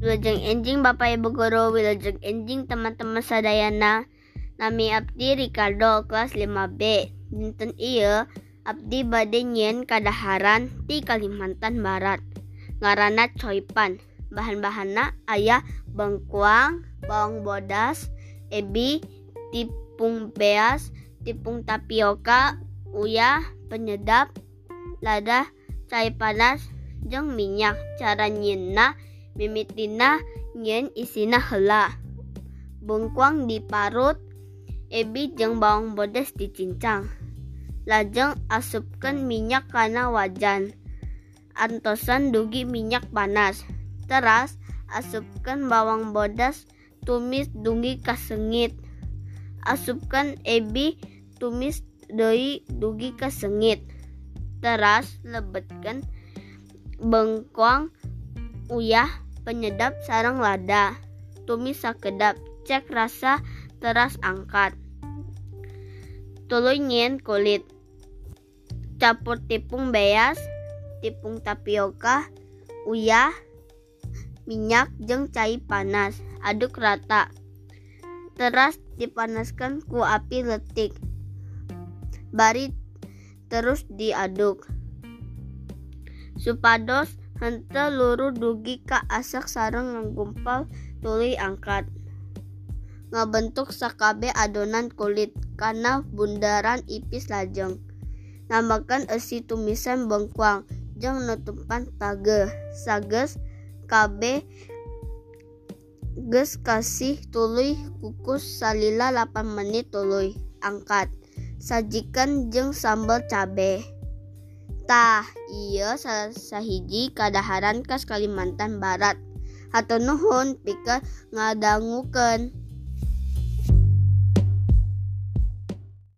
Wilajeng enjing Bapak Ibu Guru, wilajeng enjing teman-teman sadayana. Nami Abdi Ricardo kelas 5B. Dinten iya Abdi bade nyen kadaharan di Kalimantan Barat. Ngarana coipan. Bahan-bahanna ayah bengkuang, bawang bodas, ebi, tipung beas, tipung tapioka, uyah, penyedap, lada, cai panas, jeng minyak. Cara nyenna mimitina nyen isina hela. Bengkuang diparut, ebi jeng bawang bodas dicincang. Lajeng asupkan minyak kana wajan. Antosan dugi minyak panas. Teras asupkan bawang bodas tumis dugi kasengit. Asupkan ebi tumis doi dugi kasengit. Teras lebetkan bengkoang uyah penyedap sarang lada. Tumis sakedap cek rasa teras angkat. Tuluy kulit. Campur tepung beas, tepung tapioka, uyah, minyak jeng cai panas. Aduk rata. Teras dipanaskan ku api letik. Bari terus diaduk. Supados hente luru dugi ka asak sarang nggumpal tuluy angkat. Ngabentuk sakabe adonan kulit karena bundaran ipis lajeng. Nambahkan esi tumisan bengkuang jeng nutupan tage. Sages KB ges kasih tuluy kukus salila 8 menit tuluy angkat. Sajikan jeng sambal cabe. Tah Ieu salah sahiji kadaharan khas Kalimantan Barat Hatunuhun piket ngadanguken.